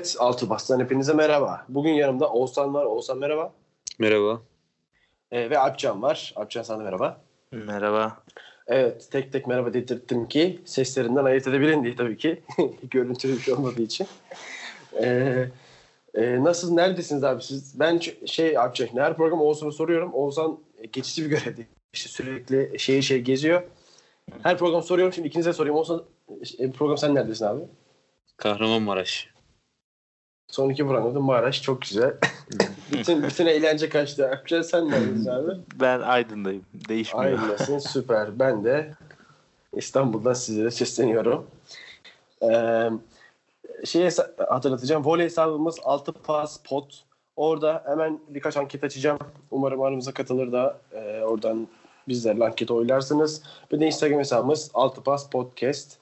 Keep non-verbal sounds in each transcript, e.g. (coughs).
Evet, Altı Bastan hepinize merhaba. Bugün yanımda Oğuzhan var. Oğuzhan merhaba. Merhaba. Ee, ve Alpcan var. Alpcan sana merhaba. Merhaba. Evet, tek tek merhaba dedirttim ki seslerinden ayırt edebilin diye tabii ki. (laughs) Görüntülü bir şey olmadığı için. Ee, e, nasıl, neredesiniz abi siz? Ben şey Alpcan, her program Oğuzhan'a soruyorum. Oğuzhan e, geçici bir görevde. İşte sürekli şehir şehir geziyor. Her program soruyorum. Şimdi ikinize sorayım. Oğuzhan, e, program sen neredesin abi? Kahramanmaraş. Son iki programda Maraş çok güzel. (laughs) bütün, bütün eğlence kaçtı. Alpcan sen neredesin abi? Ben Aydın'dayım. Değişmiyor. Aynısın (laughs) süper. Ben de İstanbul'dan sizlere sesleniyorum. Ee, şey hatırlatacağım. Voley hesabımız 6 pas pot. Orada hemen birkaç anket açacağım. Umarım aramıza katılır da e, oradan bizlerle anket oylarsınız. Bir de Instagram hesabımız 6 pas podcast.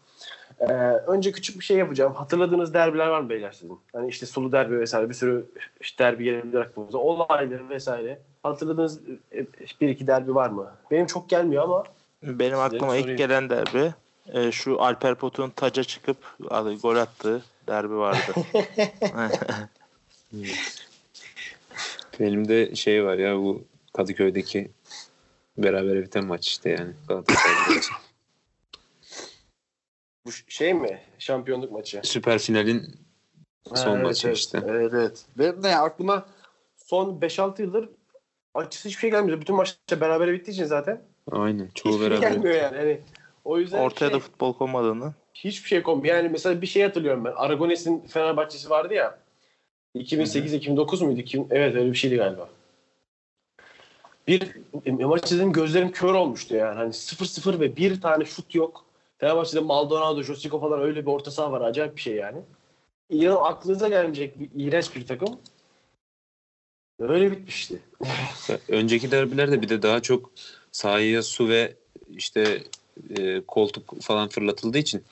Ee, önce küçük bir şey yapacağım. Hatırladığınız derbiler var mı beyler sizin? Hani işte Sulu derbi vesaire bir sürü işte derbi gelebilir aklınıza. Olayları vesaire. Hatırladığınız e, bir iki derbi var mı? Benim çok gelmiyor ama Benim aklıma sorayım. ilk gelen derbi e, şu Alper Pot'un taca çıkıp adı- gol attığı derbi vardı. (laughs) Benim de şey var ya bu Kadıköy'deki beraber biten maç işte yani. Galatasaray. Bu şey mi? Şampiyonluk maçı. Süper finalin son Ha, maçı evet, işte. Evet, evet. Ve de aklıma son 5-6 yıldır açıkçası hiçbir şey gelmiyor. Bütün maçlar beraber bittiği için zaten. Aynen. Çoğu hiçbir şey beraber. gelmiyor yani. Hani, o yüzden Ortaya şey, da futbol konmadığını. hiçbir şey kom. Yani mesela bir şey hatırlıyorum ben. Aragones'in Fenerbahçesi vardı ya. 2008-2009 muydu? 2000 evet öyle bir şeydi galiba. Bir e, maç izledim gözlerim kör olmuştu yani. Hani 0-0 ve bir tane şut yok. Fenerbahçe'de Maldonado, Josico falan öyle bir orta saha var. Acayip bir şey yani. İnan aklınıza gelmeyecek bir iğrenç bir takım. Öyle bitmişti. (laughs) Önceki derbilerde bir de daha çok sahaya su ve işte e, koltuk falan fırlatıldığı için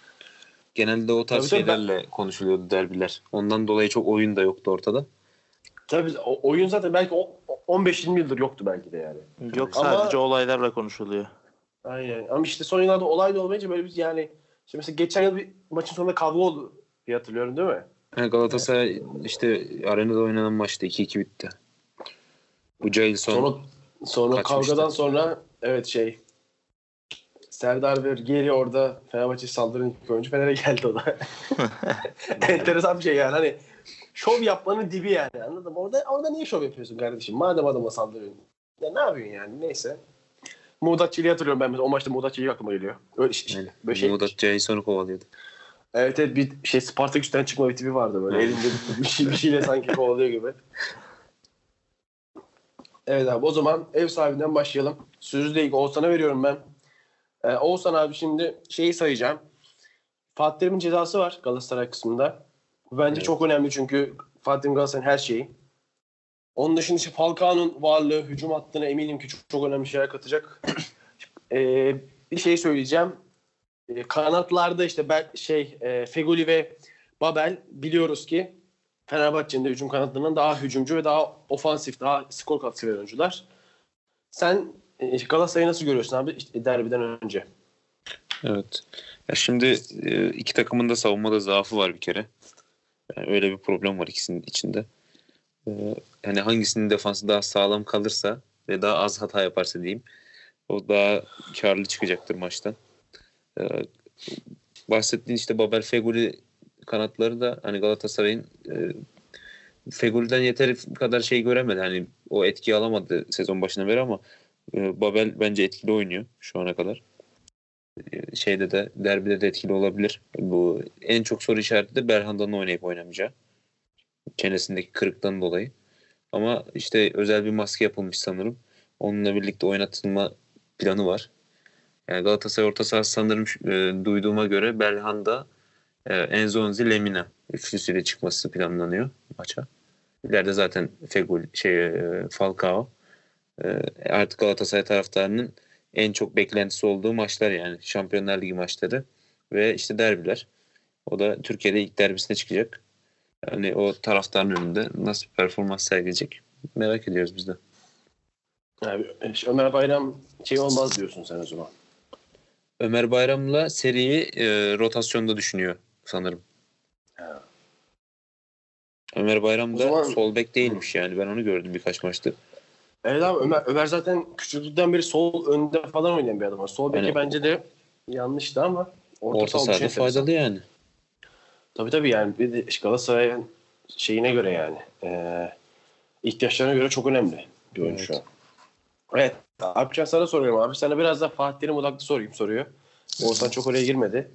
genelde o tarz Tabii tabii, ben- şeylerle konuşuluyordu derbiler. Ondan dolayı çok oyun da yoktu ortada. Tabii o, oyun zaten belki o- o- 15-20 yıldır yoktu belki de yani. Yok Ama- sadece olaylarla konuşuluyor. Aynen. Ama işte son yıllarda olay da olmayınca böyle bir yani işte mesela geçen yıl bir maçın sonunda kavga oldu diye hatırlıyorum değil mi? Ha, Galatasaray işte arenada oynanan maçta 2-2 bitti. Bu Jailson Sonra sonra Kaçmıştı. kavgadan sonra evet şey Serdar ve geri orada Fenerbahçe saldıran ilk oyuncu Fener'e geldi o da. (laughs) Enteresan bir şey yani hani şov yapmanın dibi yani anladın mı? Orada, orada niye şov yapıyorsun kardeşim? Madem adama saldırıyorsun. Ya ne yapıyorsun yani neyse. Muğdatçı'yı hatırlıyorum ben mesela o maçta Muğdatçı'yı aklıma geliyor. Öyle, Aynen. böyle şey, Muğdat Jason'u kovalıyordu. Evet evet bir şey Spartaküs'ten çıkma bir tipi vardı böyle. Elinde bir, bir, şey, bir şeyle sanki kovalıyor gibi. Evet abi o zaman ev sahibinden başlayalım. Sözü de ilk Oğuzhan'a veriyorum ben. Ee, Oğuzhan abi şimdi şeyi sayacağım. Fatih Terim'in cezası var Galatasaray kısmında. Bu bence Evet. çok önemli çünkü Fatih Terim Galatasaray'ın her şeyi. Onun dışında işte Falcao'nun varlığı, hücum hattına eminim ki çok, çok önemli şeyler katacak. (clears throat) Ee, bir şey söyleyeceğim. E, kanatlarda işte ben şey e, Feguli ve Babel biliyoruz ki Fenerbahçe'nin de hücum kanatlarından daha hücumcu ve daha ofansif, daha skor katkısı veren oyuncular. Sen e, Galatasaray'ı nasıl görüyorsun abi işte derbiden önce? Evet. Ya şimdi e, iki takımın da savunmada zaafı var bir kere. Yani öyle bir problem var ikisinin içinde. E, Yani hangisinin defansı daha sağlam kalırsa ve daha az hata yaparsa diyeyim o daha karlı çıkacaktır maçtan. E, Bahsettiğin işte Babel Feguli kanatları da hani Galatasaray'ın e, Feguli'den yeteri kadar şey göremedi. Hani o etki alamadı sezon başına beri ama e, Babel bence etkili oynuyor şu ana kadar şeyde de derbide de etkili olabilir. Bu en çok soru işareti de Berhanda'nın oynayıp oynamayacağı. Çenesindeki kırıktan dolayı. Ama işte özel bir maske yapılmış sanırım. Onunla birlikte oynatılma planı var. Yani Galatasaray orta sahası sanırım e, duyduğuma göre Berhanda, e, Enzonzi, Lemina üçlüsüyle çıkması planlanıyor maça. İleride zaten Fegül, şey, e, Falcao. E, artık Galatasaray taraftarının en çok beklentisi olduğu maçlar yani Şampiyonlar Ligi maçları ve işte derbiler. O da Türkiye'de ilk derbisine çıkacak. Yani o taraftarın önünde nasıl performans sergileyecek merak ediyoruz biz de. Yani e, Ömer Bayram şey olmaz diyorsun sen o zaman. Ömer Bayram'la seriyi e, rotasyonda düşünüyor sanırım. Ömer Bayram O da zaman- sol bek değilmiş yani. Ben onu gördüm birkaç maçta. Evet abi Ömer, Ömer zaten küçüklükten beri sol önde falan oynayan bir adam. Sol beki Yani- bence de yanlıştı ama orta, Orta saha sahada faydalı yani. Tabii tabii yani bir de Galatasaray'ın şeyine göre yani e, ihtiyaçlarına göre çok önemli bir oyuncu Evet. şu an. Evet. Alpcan sana soruyorum abi. Sana biraz da Fatih Terim odaklı sorayım soruyor. Oğuzhan çok oraya girmedi.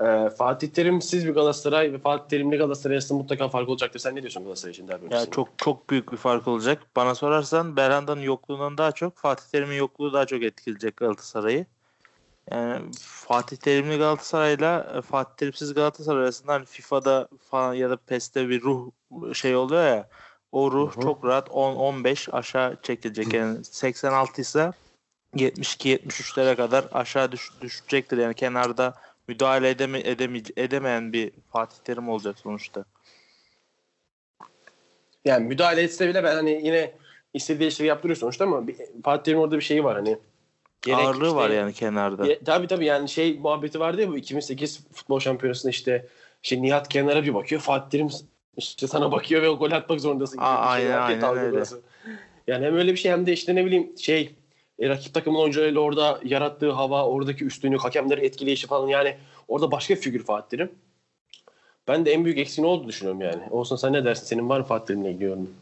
E, Fatih Terim'siz bir Galatasaray ve Fatih Terim'li Galatasaray arasında mutlaka fark olacaktır. Sen ne diyorsun Galatasaray için derbi Ya öncesinde? çok çok büyük bir fark olacak. Bana sorarsan Berhanda'nın yokluğundan daha çok Fatih Terim'in yokluğu daha çok etkileyecek Galatasaray'ı. Yani Fatih Terimli Galatasaray'la e, Fatih Terimsiz Galatasaray arasında hani FIFA'da falan ya da PES'te bir ruh şey oluyor ya. O ruh Hı hı. çok rahat 10-15 aşağı çekilecek. Yani 86 ise 72-73'lere kadar aşağı düş, düşecektir. Yani kenarda müdahale edeme, edeme, edemeyen bir Fatih Terim olacak sonuçta. Yani müdahale etse bile ben hani yine istediği işleri yaptırıyor sonuçta ama bir, Fatih Terim'in orada bir şeyi var hani. Gerek Ağırlığı işte- var yani kenarda. Ya, tabii tabii yani şey muhabbeti vardı ya bu 2008 futbol şampiyonasında işte şey Nihat kenara bir bakıyor. Fatih Terim işte sana bakıyor ve o gol atmak zorundasın. Aa, bir şey aynen, aynen dalgalanması. Yani hem öyle bir şey hem de işte ne bileyim şey e, rakip takımın oyuncularıyla orada yarattığı hava, oradaki üstünlük, hakemleri etkileyişi falan yani orada başka bir figür Fatih Terim. Ben de en büyük eksiği ne olduğunu düşünüyorum yani. Olsun sen ne dersin? Senin var mı Fatih Terim'le ilgili yorumun?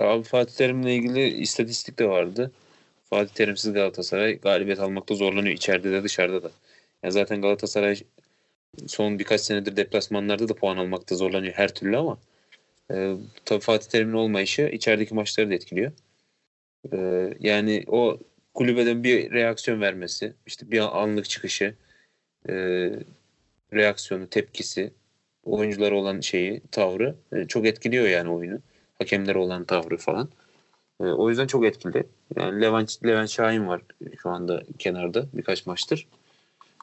Abi Fatih Terim'le ilgili istatistik de vardı. Fatih Terimsiz Galatasaray galibiyet almakta zorlanıyor içeride de dışarıda da. Ya zaten Galatasaray son birkaç senedir deplasmanlarda da puan almakta zorlanıyor her türlü ama e, tabii Fatih Terim'in olmayışı içerideki maçları da etkiliyor. E, yani o kulübeden bir reaksiyon vermesi, işte bir anlık çıkışı, e, reaksiyonu, tepkisi, oyunculara olan şeyi, tavrı e, çok etkiliyor yani oyunu. Hakemlere olan tavrı falan. E, o yüzden çok etkili. Yani Levent, Levent Şahin var şu anda kenarda birkaç maçtır.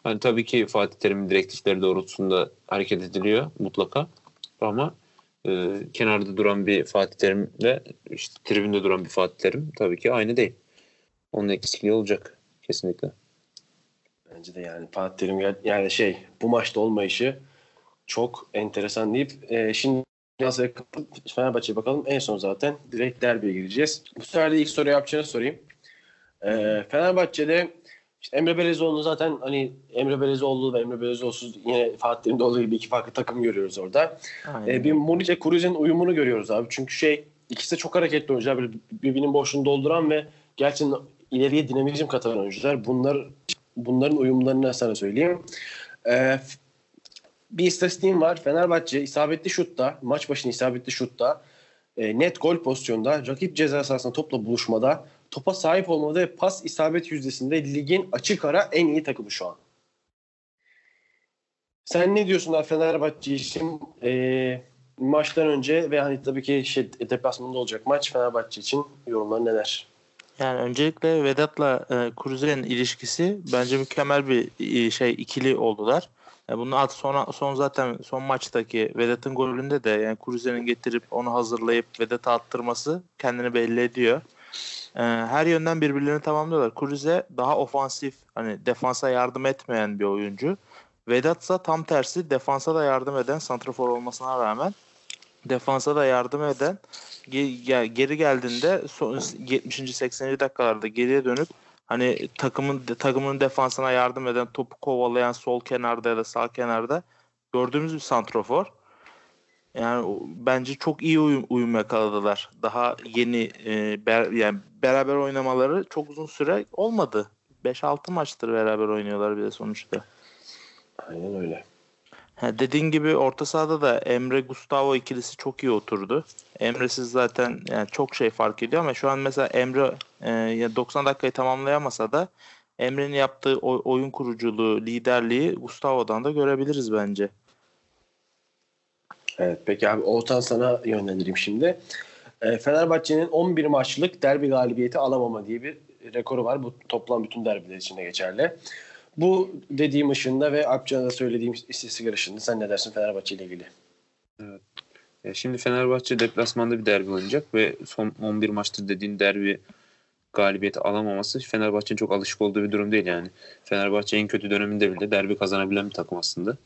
Hani tabii ki Fatih Terim'in direktifleri doğrultusunda hareket ediliyor mutlaka. Ama e, kenarda duran bir Fatih Terim'le işte tribünde duran bir Fatih Terim tabii ki aynı değil. Onun eksikliği olacak kesinlikle. Bence de yani Fatih Terim yani şey bu maçta olmayışı çok enteresan deyip e, şimdi Galatasaray'a kapatıp Fenerbahçe'ye bakalım. En son zaten direkt derbiye gireceğiz. Bu sefer de ilk soruyu yapacağını sorayım. E, Fenerbahçe'de işte Emre Belezoğlu zaten hani Emre Belezoğlu ve Emre Belezoğlu'suz yine Fatih Terim'de olduğu gibi iki farklı takım görüyoruz orada. Aynen. E, bir Murice Cruz'un uyumunu görüyoruz abi. Çünkü şey ikisi de çok hareketli oyuncular. Böyle birbirinin boşluğunu dolduran ve gerçekten ileriye dinamizm katan oyuncular. Bunlar bunların uyumlarını sana söyleyeyim. E, f- bir istatistiğim var. Fenerbahçe isabetli şutta, maç başına isabetli şutta, e, net gol pozisyonda, rakip ceza sahasında topla buluşmada, topa sahip olmada ve pas isabet yüzdesinde ligin açık ara en iyi takımı şu an. Sen ne diyorsun abi Fenerbahçe için e, maçtan önce ve hani tabii ki şey, deplasmanda olacak maç Fenerbahçe için yorumlar neler? Yani öncelikle Vedat'la e, Cruze'nin ilişkisi bence mükemmel bir e, şey ikili oldular. E, bunun alt sonra son zaten son maçtaki Vedat'ın golünde de yani Cruze'nin getirip onu hazırlayıp Vedat'a attırması kendini belli ediyor. E, her yönden birbirlerini tamamlıyorlar. Cruze daha ofansif hani defansa yardım etmeyen bir oyuncu. Vedat ise tam tersi defansa da yardım eden santrafor olmasına rağmen defansa da yardım eden geri geldiğinde son 70. 80. dakikalarda geriye dönüp hani takımın takımın defansına yardım eden topu kovalayan sol kenarda ya da sağ kenarda gördüğümüz bir santrofor. Yani bence çok iyi uyum, uyum yakaladılar. Daha yeni e, ber- yani beraber oynamaları çok uzun süre olmadı. 5-6 maçtır beraber oynuyorlar bir de sonuçta. Aynen öyle. Ha, dediğin gibi orta sahada da Emre Gustavo ikilisi çok iyi oturdu. Emre'siz zaten yani çok şey fark ediyor ama şu an mesela Emre e, ya 90 dakikayı tamamlayamasa da Emre'nin yaptığı oy- oyun kuruculuğu, liderliği Gustavo'dan da görebiliriz bence. Evet peki abi Oğuzhan sana yönlendireyim şimdi. E, Fenerbahçe'nin 11 maçlık derbi galibiyeti alamama diye bir rekoru var. Bu toplam bütün derbiler içinde geçerli. Bu dediğim ışığında ve Alpcan'a söylediğim istatistik ışığında sen ne dersin Fenerbahçe ile ilgili? Ya şimdi Fenerbahçe deplasmanda bir derbi oynayacak ve son 11 maçtır dediğin derbi galibiyeti alamaması Fenerbahçe'nin çok alışık olduğu bir durum değil yani. Fenerbahçe en kötü döneminde bile derbi kazanabilen bir takım aslında.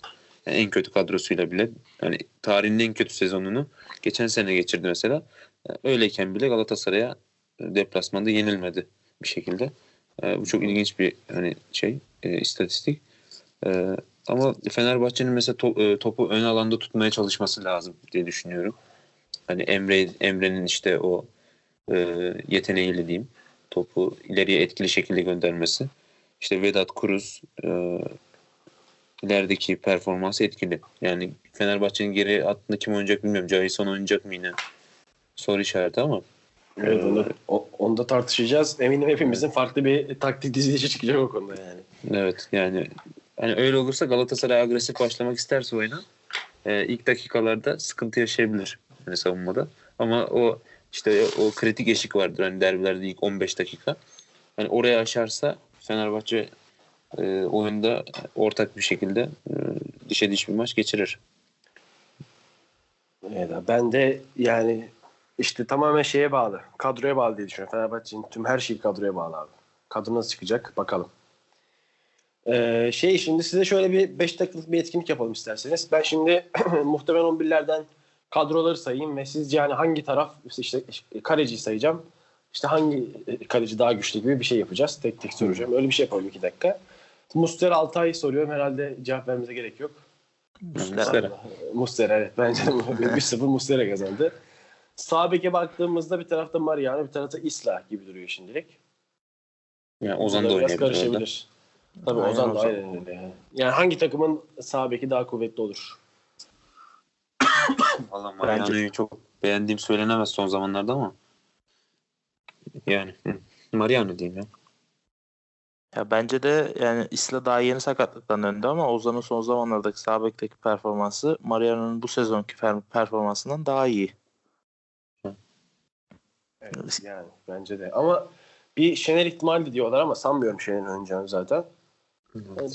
Yani en kötü kadrosuyla bile hani tarihin en kötü sezonunu geçen sene geçirdi mesela. Yani öyleyken bile Galatasaray'a e, deplasmanda yenilmedi bir şekilde. E, bu çok ilginç bir hani şey e, istatistik. E, ama Fenerbahçe'nin mesela to- e, topu ön alanda tutmaya çalışması lazım diye düşünüyorum. Hani Emre Emre'nin işte o e, yeteneğiyle diyeyim topu ileriye etkili şekilde göndermesi. İşte Vedat Kuruz e, ilerideki performansı etkili. Yani Fenerbahçe'nin geri hattında kim oynayacak bilmiyorum. Cahilson oynayacak mı yine? Soru işareti ama. Evet, onu, onu da tartışacağız. Eminim hepimizin farklı bir taktik dizilişi çıkacak o konuda yani. Evet yani hani öyle olursa Galatasaray agresif başlamak isterse oyuna e, ilk dakikalarda sıkıntı yaşayabilir hani savunmada. Ama o işte o kritik eşik vardır hani derbilerde ilk 15 dakika. Hani oraya aşarsa Fenerbahçe e, oyunda ortak bir şekilde e, dişe diş bir maç geçirir. Evet, ben de yani işte tamamen şeye bağlı. Kadroya bağlı diye düşünüyorum. Fenerbahçe'nin tüm her şeyi kadroya bağlı abi. Kadro nasıl çıkacak bakalım. Ee, şey şimdi size şöyle bir 5 dakikalık bir etkinlik yapalım isterseniz. Ben şimdi (clears throat) muhtemelen 11'lerden kadroları sayayım ve sizce yani hangi taraf işte, kaleciyi sayacağım. İşte hangi e, kaleci daha güçlü gibi bir şey yapacağız. Tek tek soracağım. Öyle bir şey yapalım 2 dakika. Mustera Altay soruyorum. Herhalde cevap vermemize gerek yok. Muslera. Mustera evet. Bence 1-0 (laughs) Mustera kazandı. Sağ beke baktığımızda bir tarafta Mariano bir tarafta Isla gibi duruyor şimdilik. Yani Ozan da oynayabilir orada. Tabii Aynen Ozan da Ozan. aynen öyle. Yani. yani hangi takımın sağ beki daha kuvvetli olur? (coughs) Valla Mariano'yu çok beğendiğim söylenemez son zamanlarda ama yani. Mariano diyeyim ya. Ya bence de yani Isla daha yeni sakatlıktan döndü ama Ozan'ın son zamanlardaki sağ bekteki performansı Mariano'nun bu sezonki per- performansından daha iyi. Evet, yani bence de. Ama bir Şener ihtimali diyorlar ama sanmıyorum Şener'in oynayacağını zaten.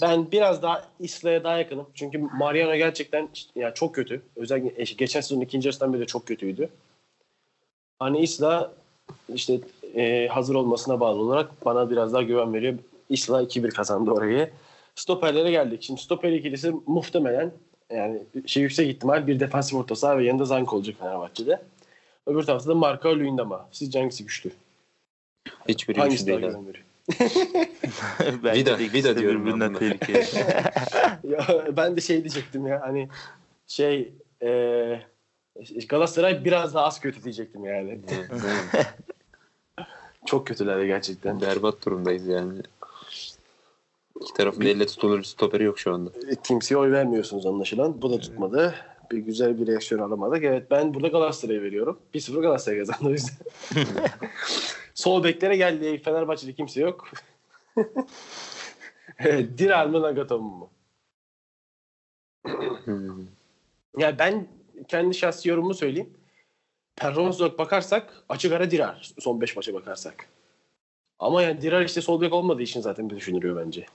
Ben biraz daha Isla'ya daha yakınım. Çünkü Mariano gerçekten ya çok kötü. Özellikle geçen sezonun ikinci yarısından beri de çok kötüydü. Hani Isla işte e, hazır olmasına bağlı olarak bana biraz daha güven veriyor. Isla 2-1 kazandı orayı. Stoperlere geldik. Şimdi stoper ikilisi muhtemelen yani şey yüksek ihtimal bir defansif orta saha ve yanında Zank olacak Fenerbahçe'de. Öbür tarafta da Marka Luyendama. Sizce hangisi güçlü? Hiçbiri güçlü Hangisi daha değil. (laughs) Bence Vida- de Vida diyorum ben birbirinden tehlikeli. (laughs) Ya, ben de şey diyecektim ya hani şey e, Galatasaray biraz daha az kötü diyecektim yani. Çok kötüler gerçekten. Berbat durumdayız yani. İki tarafın da elle tutulur stoperi yok şu anda. E, Kimseye oy vermiyorsunuz anlaşılan. Bu da tutmadı. Bir güzel bir reaksiyon alamadık. Evet ben burada Galatasaray'a veriyorum. 1-0 Galatasaray kazandı o yüzden. (laughs) Sol beklere geldi. Fenerbahçe'de kimse yok. (laughs) evet, Diral mı Nagatomo mu? Hmm. Yani ben kendi şahsi yorumumu söyleyeyim. Performans olarak bakarsak açık ara Dirar. Son 5 maça bakarsak. Ama yani Dirar işte sol bek olmadığı için zaten bir düşünülüyor bence.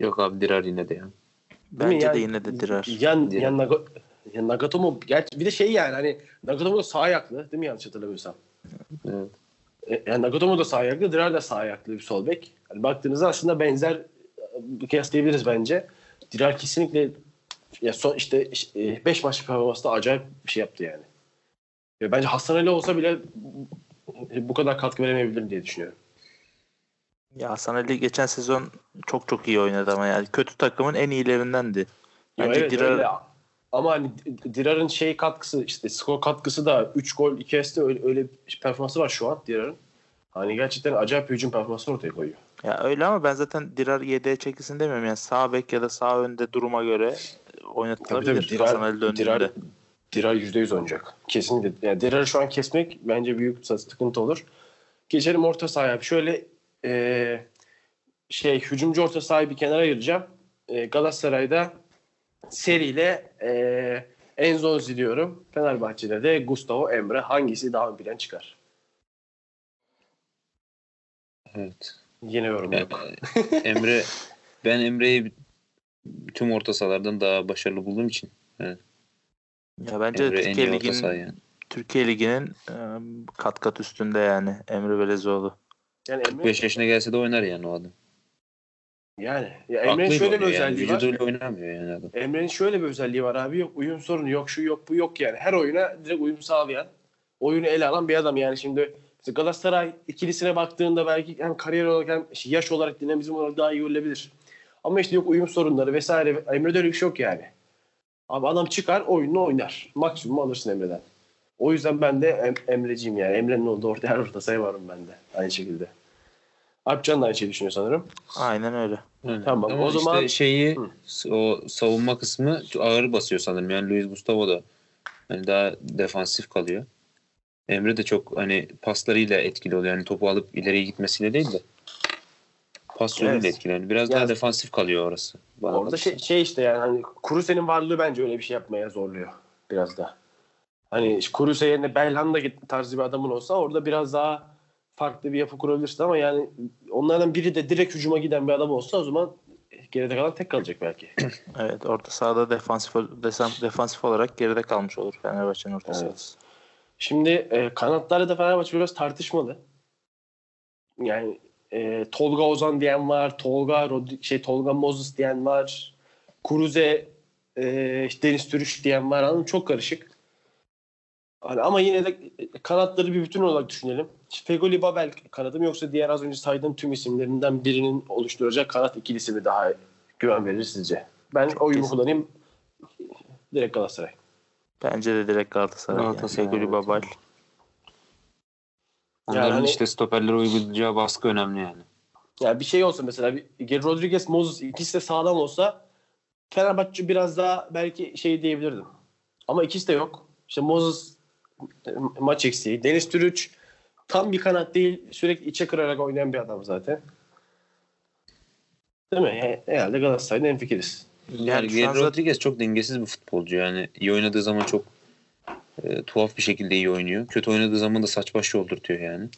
Yok abi Dirar yine de ya. Değil mi? Bence Yani- de yine de direr. Yan, Dirar. yan Naga, ya Nagatomo gerçi bir de şey yani hani Nagatomo sağ ayaklı değil mi yanlış hatırlamıyorsam? Evet. E, Yani Nagatomo da sağ ayaklı, Dirar da sağ ayaklı bir sol bek. Yani baktığınızda aslında benzer e, kıyaslayabiliriz bence. Dirar kesinlikle ya son işte 5 maç performansında acayip bir şey yaptı yani. Ya bence Hasan Ali olsa bile bu kadar katkı veremeyebilirim diye düşünüyorum. Ya Hasan Ali geçen sezon çok çok iyi oynadı ama yani kötü takımın en iyilerindendi. Ya Bence evet, Dirar. Ama hani Dirar'ın şey katkısı işte skor katkısı da 3 gol 2 asist öyle, öyle performansı var şu an Dirar'ın. Hani gerçekten acayip bir hücum performansı ortaya koyuyor. Ya öyle ama ben zaten Dirar yedeğe çekilsin demiyorum. Yani sağ bek ya da sağ önde duruma göre oynatılabilir. Tabii, tabii, Dirar- Hasan Ali döndüğünde. Dirar, Dirar %100 oynayacak. Kesinlikle. Yani Dirar'ı şu an kesmek bence büyük sıkıntı olur. Geçelim orta sahaya. Şöyle eee, şey hücumcu orta sahayı bir kenara ayıracağım. Eee, Galatasaray'da seriyle eee Enzo diyorum. Fenerbahçe'de de Gustavo Emre. Hangisi daha ön plan çıkar? Evet. Yine yorum Yani, yok. (laughs) Emre ben Emre'yi tüm orta sahalardan daha başarılı bulduğum için Ya bence Emre Türkiye Ligi'nin yani. Türkiye Ligi'nin e, kat kat üstünde yani Emre Belezoğlu. Yani Emre 5 yaşına gelse de oynar yani o adam. Yani ya Emre'nin şöyle bir yani. özelliği var. Oynamıyor yani adam. Emre'nin şöyle bir özelliği var abi. Yok uyum sorunu yok, şu yok, bu yok yani. Her oyuna direkt uyum sağlayan, oyunu ele alan bir adam yani şimdi Galatasaray ikilisine baktığında belki hem kariyer olarak hem yaş olarak dinamizm olarak daha iyi görülebilir. Ama işte yok uyum sorunları vesaire. Emre'de öyle bir şey yok yani. Abi adam çıkar oyununu oynar. Maksimum alırsın Emre'den. O yüzden ben de em- Emre'ciyim yani. Emre'nin olduğu orta her orta sayı varım ben de. Aynı şekilde. Alpcan da aynı şeyi düşünüyor sanırım. Aynen öyle. Aynen. Tamam, Ama o işte zaman- şeyi Hı. o savunma kısmı ağır basıyor sanırım. Yani Luis Gustavo da hani daha defansif kalıyor. Emre de çok hani paslarıyla etkili oluyor. Yani topu alıp ileriye gitmesiyle değil de pas yoluyla Evet. etkili. Yani biraz Yani- daha defansif kalıyor orası. Bana Orada şey, şey işte yani hani Kuruse'nin varlığı bence öyle bir şey yapmaya zorluyor biraz da. Hani Kuruse yerine Belhanda tarzı bir adamın olsa orada biraz daha farklı bir yapı kurabilirsin ama yani onlardan biri de direkt hücuma giden bir adam olsa o zaman geride kalan tek kalacak belki. (clears throat) Evet orta sahada defansif desem- defansif olarak geride kalmış olur Fenerbahçe'nin orta Evet. sahası. Şimdi e, kanatlarda da Fenerbahçe biraz tartışmalı. Yani e, Tolga Ozan diyen var, Tolga Rod- şey Tolga Moses diyen var, Kuruze e, Deniz Türüş diyen var. Anladın? Çok karışık. Hani ama yine de kanatları bir bütün olarak düşünelim. Fegoli Babel kanadı mı yoksa diğer az önce saydığım tüm isimlerinden birinin oluşturacak kanat ikilisi mi daha güven verir sizce? Ben oyumu kesin. kullanayım. Direkt Galatasaray. Bence de direkt Galatasaray. Galatasaray, Yani. Feguli evet. Babal. Onların Yani- işte stoperlere uygulayacağı baskı önemli yani. Yani bir şey olsa mesela bir Rodriguez, Moses ikisi de sağlam olsa Fenerbahçe biraz daha belki şey diyebilirdim. Ama ikisi de yok. İşte Moses e, maç eksiği. Deniz Türüç tam bir kanat değil. Sürekli içe kırarak oynayan bir adam zaten. Değil mi? Yani herhalde Galatasaray'ın en fikiriz. Yani Yani an zaten- Rodriguez çok dengesiz bir futbolcu. Yani iyi oynadığı zaman çok e, tuhaf bir şekilde iyi oynuyor. Kötü oynadığı zaman da saç baş yoldurtuyor yani.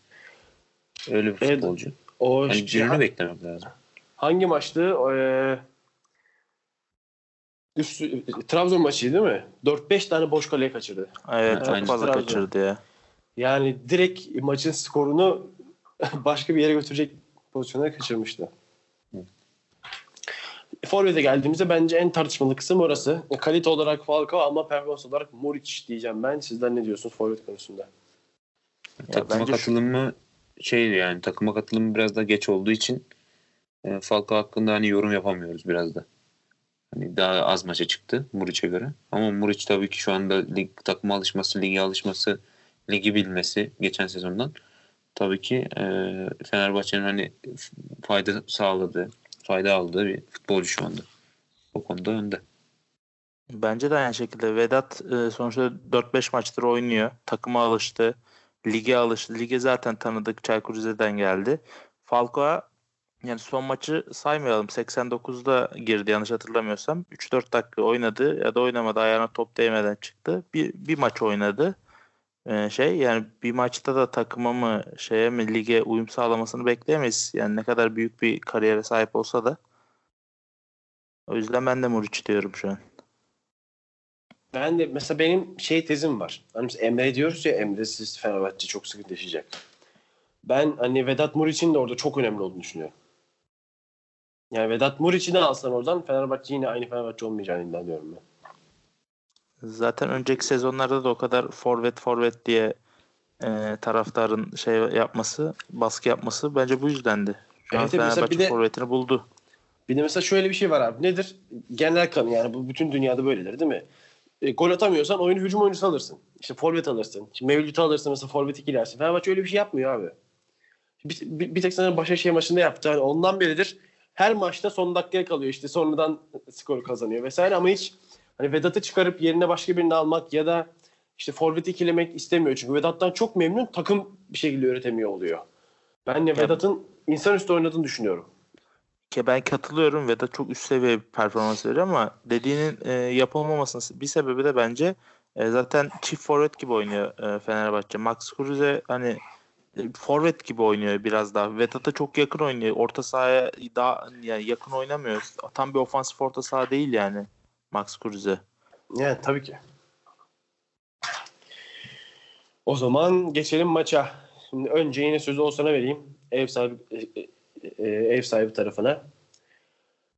Öyle bir Evet. futbolcu. O Yani şey- gününü beklemek lazım. hangi maçtı? O, e, üstü, Trabzon maçıydı değil mi? 4-5 tane boş kaleye kaçırdı. Evet çok Aynen. fazla Trabzon. kaçırdı ya. Yani direkt maçın skorunu (laughs) başka bir yere götürecek pozisyonda kaçırmıştı. Forvet'e geldiğimizde bence en tartışmalı kısım orası. Kalite olarak Falcao ama performans olarak Muric diyeceğim ben. Sizler ne diyorsunuz Forvet konusunda? takıma bence şu- katılımı şeydi yani takıma katılımı biraz da geç olduğu için e, Falcao hakkında hani yorum yapamıyoruz biraz da. Hani daha az maça çıktı Muriç'e göre. Ama Muriç tabii ki şu anda lig, takıma alışması, lige alışması, ligi bilmesi geçen sezondan tabii ki e, Fenerbahçe'nin hani fayda sağladığı, fayda aldığı bir futbolcu şu anda. O konuda önde. Bence de aynı şekilde Vedat e, sonuçta 4-5 maçtır oynuyor. Takıma alıştı. Lige alıştı. Lige zaten tanıdık. Çaykur Rize'den geldi. Falcao yani son maçı saymayalım. 89'da girdi yanlış hatırlamıyorsam. 3-4 dakika oynadı ya da oynamadı. Ayağına top değmeden çıktı. Bir, bir maç oynadı. Ee, şey yani bir maçta da takıma mı şeye mi lige uyum sağlamasını bekleyemeyiz. Yani ne kadar büyük bir kariyere sahip olsa da. O yüzden ben de Muriç diyorum şu an. Ben de mesela benim şey tezim var. Hani Emre diyoruz ya Emre'siz Fenerbahçe çok sıkıntı yaşayacak. Ben hani Vedat Muriç'in de orada çok önemli olduğunu düşünüyorum. Yani Vedat Muriç'i de alsan oradan Fenerbahçe yine aynı Fenerbahçe olmayacağını inanıyorum ben. Zaten önceki sezonlarda da o kadar forvet forvet diye e, taraftarın şey yapması, baskı yapması bence bu yüzdendi. Şu an Evet, mesela Fenerbahçe bir de- forvetini buldu. Bir de mesela şöyle bir şey var abi. Nedir? Genel kanı yani bu bütün dünyada böyledir değil mi? E, gol atamıyorsan oyunu hücum oyuncusu alırsın. İşte forvet alırsın. Şimdi Mevlüt'ü alırsın mesela forvet ikilersin. Fenerbahçe öyle bir şey yapmıyor abi. Bir, bir, bir tek sana Başakşehir maçında yaptı. Hani ondan beridir her maçta son dakikaya kalıyor işte sonradan skoru kazanıyor vesaire ama hiç hani Vedat'ı çıkarıp yerine başka birini almak ya da işte forveti ikilemek istemiyor. Çünkü Vedat'tan çok memnun takım bir şekilde üretemiyor oluyor. Ben de Vedat'ın insanüstü oynadığını düşünüyorum. Ki ben katılıyorum ve de çok üst seviye bir performans veriyor ama dediğinin e, yapılmamasının bir sebebi de bence e, zaten çift forvet gibi oynuyor e, Fenerbahçe. Max Kruse hani forvet gibi oynuyor biraz daha. Vedat'a çok yakın oynuyor. Orta sahaya daha yani yakın oynamıyor. Tam bir ofansif orta saha değil yani Max Kruse. Yani tabii ki. O zaman geçelim maça. Şimdi önce yine sözü Oğuzhan'a vereyim. Ev sahibi e, e, ev sahibi tarafına.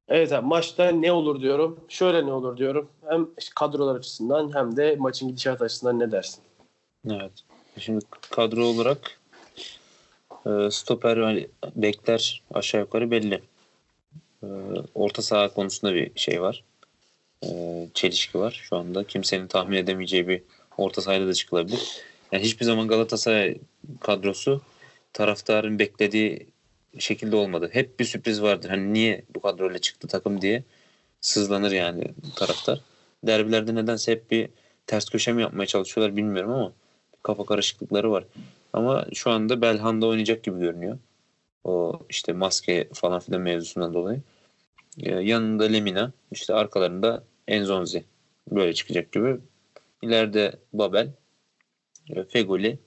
Evet abi maçta ne olur diyorum. Şöyle ne olur diyorum. Hem kadrolar açısından hem de maçın gidişat açısından ne dersin? Evet. Şimdi kadro olarak e, stoper ve bekler aşağı yukarı belli. E, orta saha konusunda bir şey var. E, çelişki var şu anda. Kimsenin tahmin edemeyeceği bir orta sahayla da çıkılabilir. Yani hiçbir zaman Galatasaray kadrosu taraftarın beklediği şekilde olmadı. Hep bir sürpriz vardır. Hani niye bu kadroyla çıktı takım diye sızlanır yani taraftar. Derbilerde nedense hep bir ters köşe mi yapmaya çalışıyorlar bilmiyorum ama kafa karışıklıkları var. Ama şu anda Belhanda oynayacak gibi görünüyor. O işte maske falan filan mevzusundan dolayı. Ee, yanında Lemina, işte arkalarında Enzonzi böyle çıkacak gibi. İleride Babel, e, Fegoli,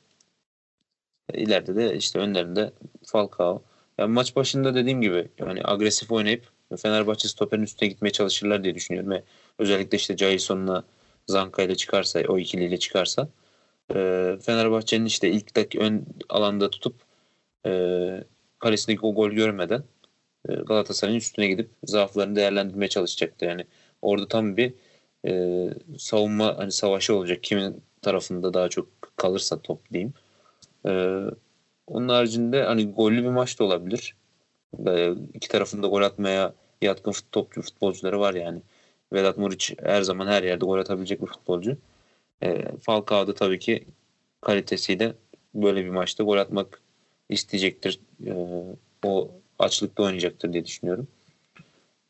e, ileride de işte önlerinde Falcao. Yani maç başında dediğim gibi yani agresif oynayıp Fenerbahçe stoperin üstüne gitmeye çalışırlar diye düşünüyorum ve özellikle işte Jason'la Zanka ile çıkarsa o ikiliyle çıkarsa e, Fenerbahçe'nin işte ilk dakika ön alanda tutup e, kalesindeki o gol görmeden e, Galatasaray'ın üstüne gidip zaaflarını değerlendirmeye çalışacaktı. Yani orada tam bir e, savunma hani savaşı olacak. Kimin tarafında daha çok kalırsa top diyeyim. E, onun haricinde hani gollü bir maç da olabilir. E, iki tarafında gol atmaya yatkın topçu futbolcuları var yani. Vedat Muriç her zaman her yerde gol atabilecek bir futbolcu. E, Falcao da tabii ki kalitesiyle böyle bir maçta gol atmak isteyecektir. E, o açlıkta oynayacaktır diye düşünüyorum.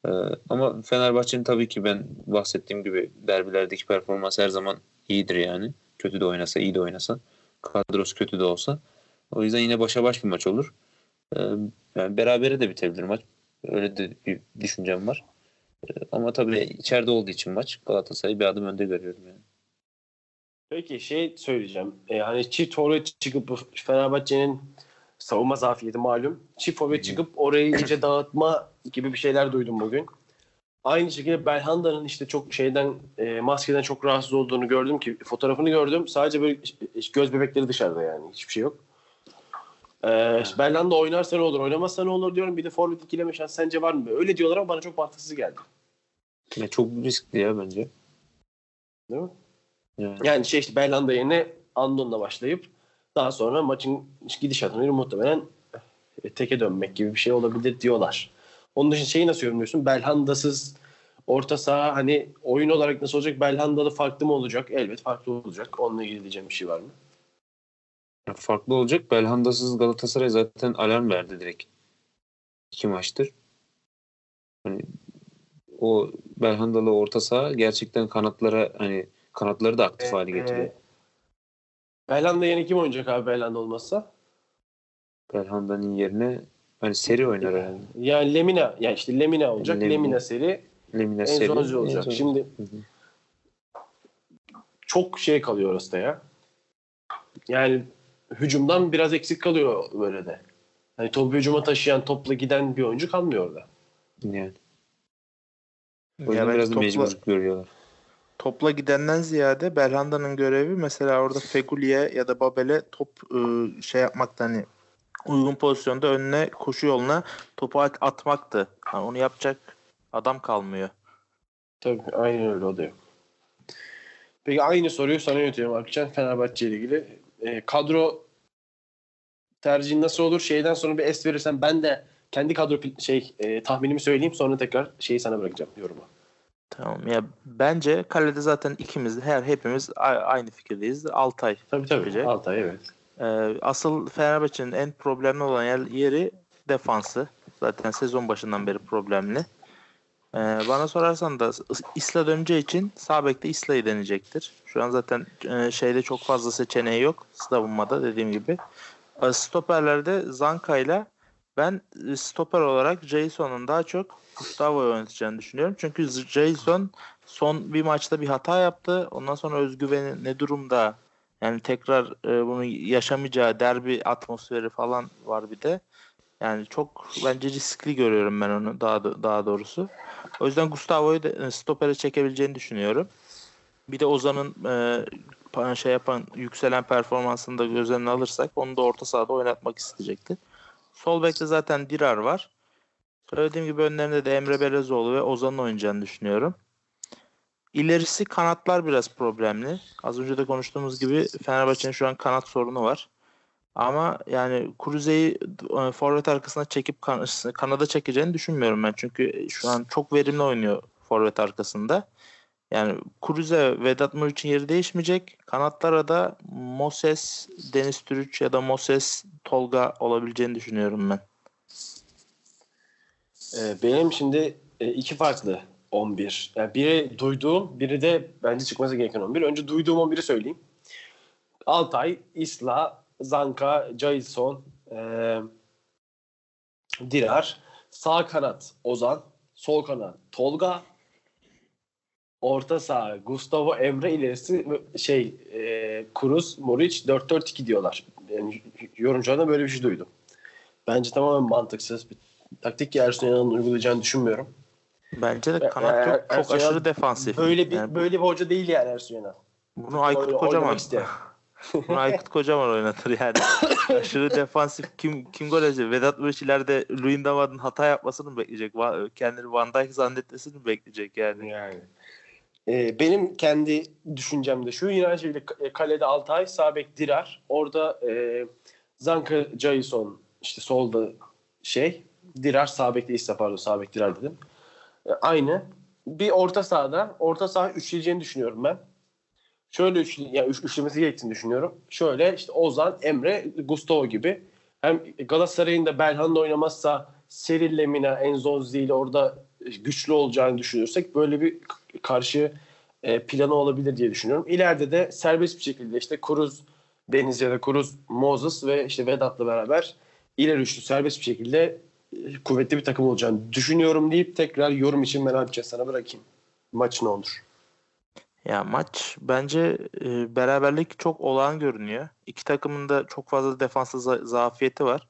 E, ama Fenerbahçe'nin tabii ki ben bahsettiğim gibi derbilerdeki performans her zaman iyidir yani. Kötü de oynasa, iyi de oynasa. Kadrosu kötü de olsa. O yüzden yine başa baş bir maç olur. Yani berabere de bitebilir maç. Öyle de bir düşüncem var. Ama tabii içeride olduğu için maç Galatasaray'ı bir adım önde görüyorum yani. Peki şey söyleyeceğim. E, hani çift forvet çıkıp Fenerbahçe'nin savunma zafiyeti malum. Çift forvet çıkıp orayı iyice dağıtma gibi bir şeyler duydum bugün. Aynı şekilde Belhanda'nın işte çok şeyden e, maskeden çok rahatsız olduğunu gördüm ki fotoğrafını gördüm. Sadece böyle göz bebekleri dışarıda yani hiçbir şey yok. Ee, Belhanda oynarsa ne olur, oynamazsa ne olur diyorum. Bir de forvet ikileme şansı sence var mı? Öyle diyorlar ama bana çok mantıksız geldi. Ya çok riskli ya bence. Değil mi? Yani, Yani şey işte Belhanda yerine Andon'la başlayıp daha sonra maçın gidişatını muhtemelen e, teke dönmek gibi bir şey olabilir diyorlar. Onun dışında şeyi nasıl yorumluyorsun? Belhanda'sız orta saha hani oyun olarak nasıl olacak? Belhanda'lı farklı mı olacak? Elbet farklı olacak. Onunla ilgili diyeceğim bir şey var mı? farklı olacak. Belhanda'sız Galatasaray zaten alarm verdi direkt. İki maçtır. Hani o Belhandalı orta saha gerçekten kanatlara hani kanatları da aktif hale getiriyor. Ee, Belhanda yerine kim oynayacak abi Belhanda olmazsa? Belhanda'nın yerine hani seri oynar herhalde. Yani Lemina. Yani işte Lemina olacak. Lemina. Lemina seri. Lemina seri. Enzonzi olacak. Enzonzi. Şimdi Hı hı. çok şey kalıyor orası da ya. Yani hücumdan biraz eksik kalıyor böyle de. Hani topu hücuma taşıyan, topla giden bir oyuncu kalmıyor orada. Yani. O Ya yüzden ben biraz da topla, mecburluk görüyorlar. Topla gidenden ziyade Belhanda'nın görevi mesela orada Feguli'ye ya da Babel'e top ı, şey yapmakta hani uygun pozisyonda önüne koşu yoluna topu at- atmaktı. Yani onu yapacak adam kalmıyor. Tabii aynen öyle o da yok. Peki aynı soruyu sana yönetiyorum Akçan Fenerbahçe ile ilgili. Ee, kadro tercihin nasıl olur? Şeyden sonra bir es verirsen ben de kendi kadro şey e, tahminimi söyleyeyim sonra tekrar şeyi sana bırakacağım yorumu. Tamam ya bence kalede zaten ikimiz her hepimiz aynı fikirdeyiz. Altay. Tabii tabii. Bence. Altay evet. Ee, asıl Fenerbahçe'nin en problemli olan yer, yeri defansı. Zaten sezon başından beri problemli. Ee, bana sorarsan da İsla döneceği için sağ bekte İsla'yı deneyecektir. Şu an zaten e, şeyde çok fazla seçeneği yok savunmada dediğim gibi. Ee, Stoperlerde Zanka'yla ben e, stoper olarak Jason'un daha çok Gustavo'yu oynatacağını düşünüyorum. Çünkü Jason son bir maçta bir hata yaptı. Ondan sonra özgüveni ne durumda? Yani tekrar e, bunu yaşamayacağı derbi atmosferi falan var bir de. Yani çok bence riskli görüyorum ben onu daha daha doğrusu. O yüzden Gustavo'yu da e, stopere çekebileceğini düşünüyorum. Bir de Ozan'ın e, şey yapan yükselen performansını da göz önüne alırsak onu da orta sahada oynatmak isteyecektir. Sol bekte zaten Dirar var. Söylediğim gibi önlerinde de Emre Belezoğlu ve Ozan'ın oynayacağını düşünüyorum. İlerisi kanatlar biraz problemli. Az önce de konuştuğumuz gibi Fenerbahçe'nin şu an kanat sorunu var. Ama yani Kruze'yi e, forvet arkasına çekip kan (laughs) kanada çekeceğini düşünmüyorum ben. Çünkü şu an çok verimli oynuyor forvet arkasında. Yani Kruze, Vedat Muriç'in yeri değişmeyecek. Kanatlara da Moses, Deniz Türüç ya da Moses, Tolga olabileceğini düşünüyorum ben. Ee, benim şimdi e, iki farklı 11. Yani biri duyduğum, biri de bence çıkması gereken 11. Önce duyduğum 11'i söyleyeyim. Altay, Isla, Zanka, Jason, e, Dirar, sağ kanat Ozan, sol kanat Tolga, orta saha Gustavo Emre ilerisi şey e, Kuruz, Moric 4-4-2 diyorlar. Yani yorumculardan böyle bir şey duydum. Bence tamamen mantıksız bir taktik Ersun uygulayacağını düşünmüyorum. Bence de kanat yok. Çok Ersun aşırı defansif. Böyle bir yani böyle bir hoca değil yani Ersun Yanal. Bunu Aykut Kocaman (laughs) Bunu Aykut Kocaman oynatır yani. (laughs) aşırı defansif. Kim kim gol edecek? Vedat Muriç ileride Luyendama'nın hata yapmasını mı bekleyecek? Kendini Van Dijk zannetmesini mi bekleyecek yani? Yani. Ee, benim kendi düşüncem de şu. Yine şekilde kalede Altay, Sabek Dirar. Orada e, Zanka Jason işte solda şey Dirar Sabek'te ise pardon Sabek Dirar dedim. E, aynı. Bir orta sahada orta saha üçleyeceğini düşünüyorum ben. Şöyle üçlü, yani üç, üçlemesi gerektiğini düşünüyorum. Şöyle işte Ozan, Emre, Gustavo gibi. Hem Galatasaray'ın da Belhan'la oynamazsa Seril Lemina, Enzonzi ile orada güçlü olacağını düşünürsek böyle bir karşı e, planı olabilir diye düşünüyorum. İleride de serbest bir şekilde işte Kuruz Deniz ya da Kuruz Moses ve işte Vedat'la beraber ileri üçlü serbest bir şekilde kuvvetli bir takım olacağını düşünüyorum deyip tekrar yorum için ben Alpçe sana bırakayım. Maç ne olur? Ya maç bence e, beraberlik çok olağan görünüyor. İki takımın da çok fazla defansa za- zafiyeti var.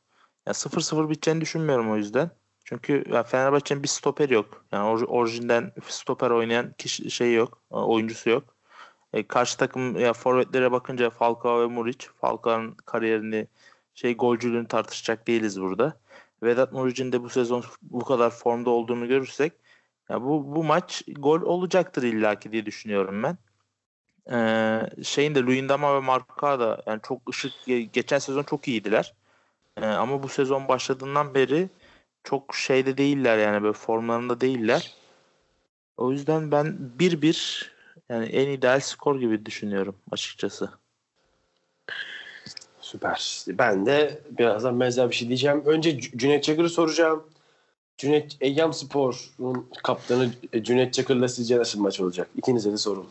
Ya 0-0 biteceğini düşünmüyorum o yüzden. Çünkü ya Fenerbahçe'nin bir stoper yok. Yani or- orijinden stoper oynayan kişi şey yok, e, oyuncusu yok. E, karşı takım ya forvetlere bakınca Falcao ve Muric, Falcao'nun kariyerini şey golcülüğünü tartışacak değiliz burada. Vedat Muriç'in de bu sezon bu kadar formda olduğunu görürsek ya bu bu maç gol olacaktır illaki diye düşünüyorum ben. Ee, şeyin de Luyendama ve Marka da yani çok ışık geçen sezon çok iyiydiler. Ee, ama bu sezon başladığından beri çok şeyde değiller yani böyle formlarında değiller. O yüzden ben 1-1 yani en ideal skor gibi düşünüyorum açıkçası. Süper. Ben de birazdan benzer bir şey diyeceğim. Önce Cüneyt Çakır'ı soracağım. Cüneyt Eyyam Spor'un kaptanı Cüneyt Çakır'la sizce nasıl maç olacak? İkinize de sorun.